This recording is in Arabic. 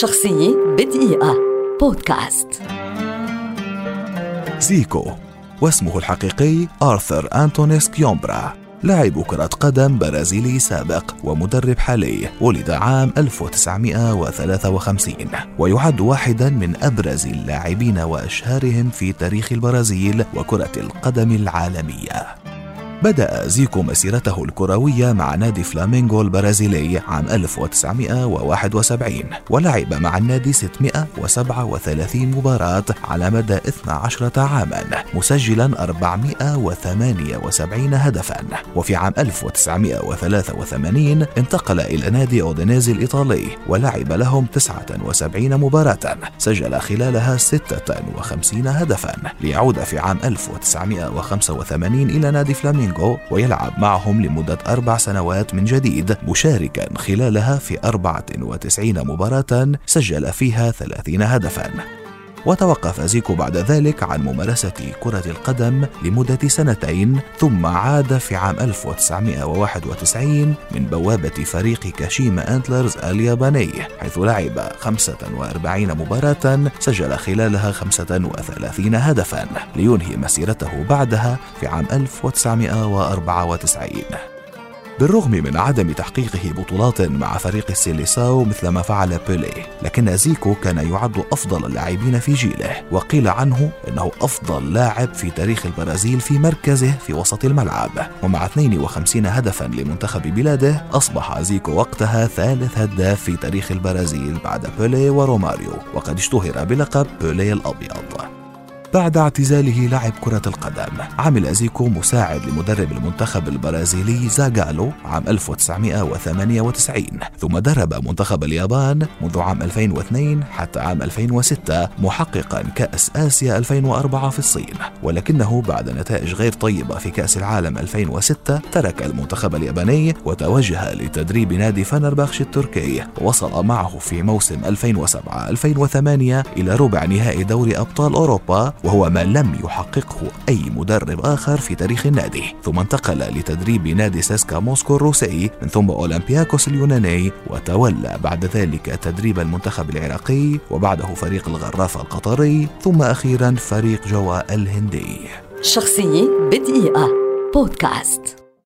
شخصية بدقيقة. بودكاست. زيكو واسمه الحقيقي آرثر أنتونيس كويمبرا لاعب كرة قدم برازيلي سابق ومدرب حالي ولد عام 1953 ويعد واحدا من أبرز اللاعبين وأشهرهم في تاريخ البرازيل وكرة القدم العالمية. بدأ زيكو مسيرته الكروية مع نادي فلامينغو البرازيلي عام 1971 ولعب مع النادي 637 مباراة على مدى 12 عاما مسجلا 478 هدفا. وفي عام 1983 انتقل إلى نادي أودينيزي الإيطالي ولعب لهم 79 مباراة سجل خلالها 56 هدفا. ليعود في عام 1985 إلى نادي فلامينغو. فلامينغو ويلعب معهم لمدة أربع سنوات من جديد مشاركا خلالها في 94 مباراة سجل فيها 30 هدفا. وتوقف زيكو بعد ذلك عن ممارسة كرة القدم لمدة سنتين ثم عاد في عام 1991 من بوابة فريق كاشيما أنتلرز الياباني حيث لعب 45 مباراة سجل خلالها 35 هدفا لينهي مسيرته بعدها في عام 1994 بالرغم من عدم تحقيقه بطولات مع فريق السيليساو مثل ما فعل بيلي لكن زيكو كان يعد أفضل اللاعبين في جيله وقيل عنه أنه أفضل لاعب في تاريخ البرازيل في مركزه في وسط الملعب. ومع 52 هدفا لمنتخب بلاده أصبح زيكو وقتها ثالث هداف في تاريخ البرازيل بعد بيلي وروماريو وقد اشتهر بلقب بيلي الأبيض. بعد اعتزاله لعب كرة القدم. عمل زيكو مساعد لمدرب المنتخب البرازيلي زاغالو عام 1998 ثم درب منتخب اليابان منذ عام 2002 حتى عام 2006 محققا كأس آسيا 2004 في الصين. ولكنه بعد نتائج غير طيبة في كأس العالم 2006 ترك المنتخب الياباني وتوجه لتدريب نادي فنربخش التركي. ووصل معه في موسم 2007-2008 إلى ربع نهائي دوري أبطال أوروبا وهو ما لم يحققه أي مدرب آخر في تاريخ النادي. ثم انتقل لتدريب نادي سيسكا موسكو الروسي من ثم أولمبياكوس اليوناني وتولى بعد ذلك تدريب المنتخب العراقي وبعده فريق الغرافة القطري ثم أخيرا فريق جوا الهندي. شخصية بدقيقة. بودكاست.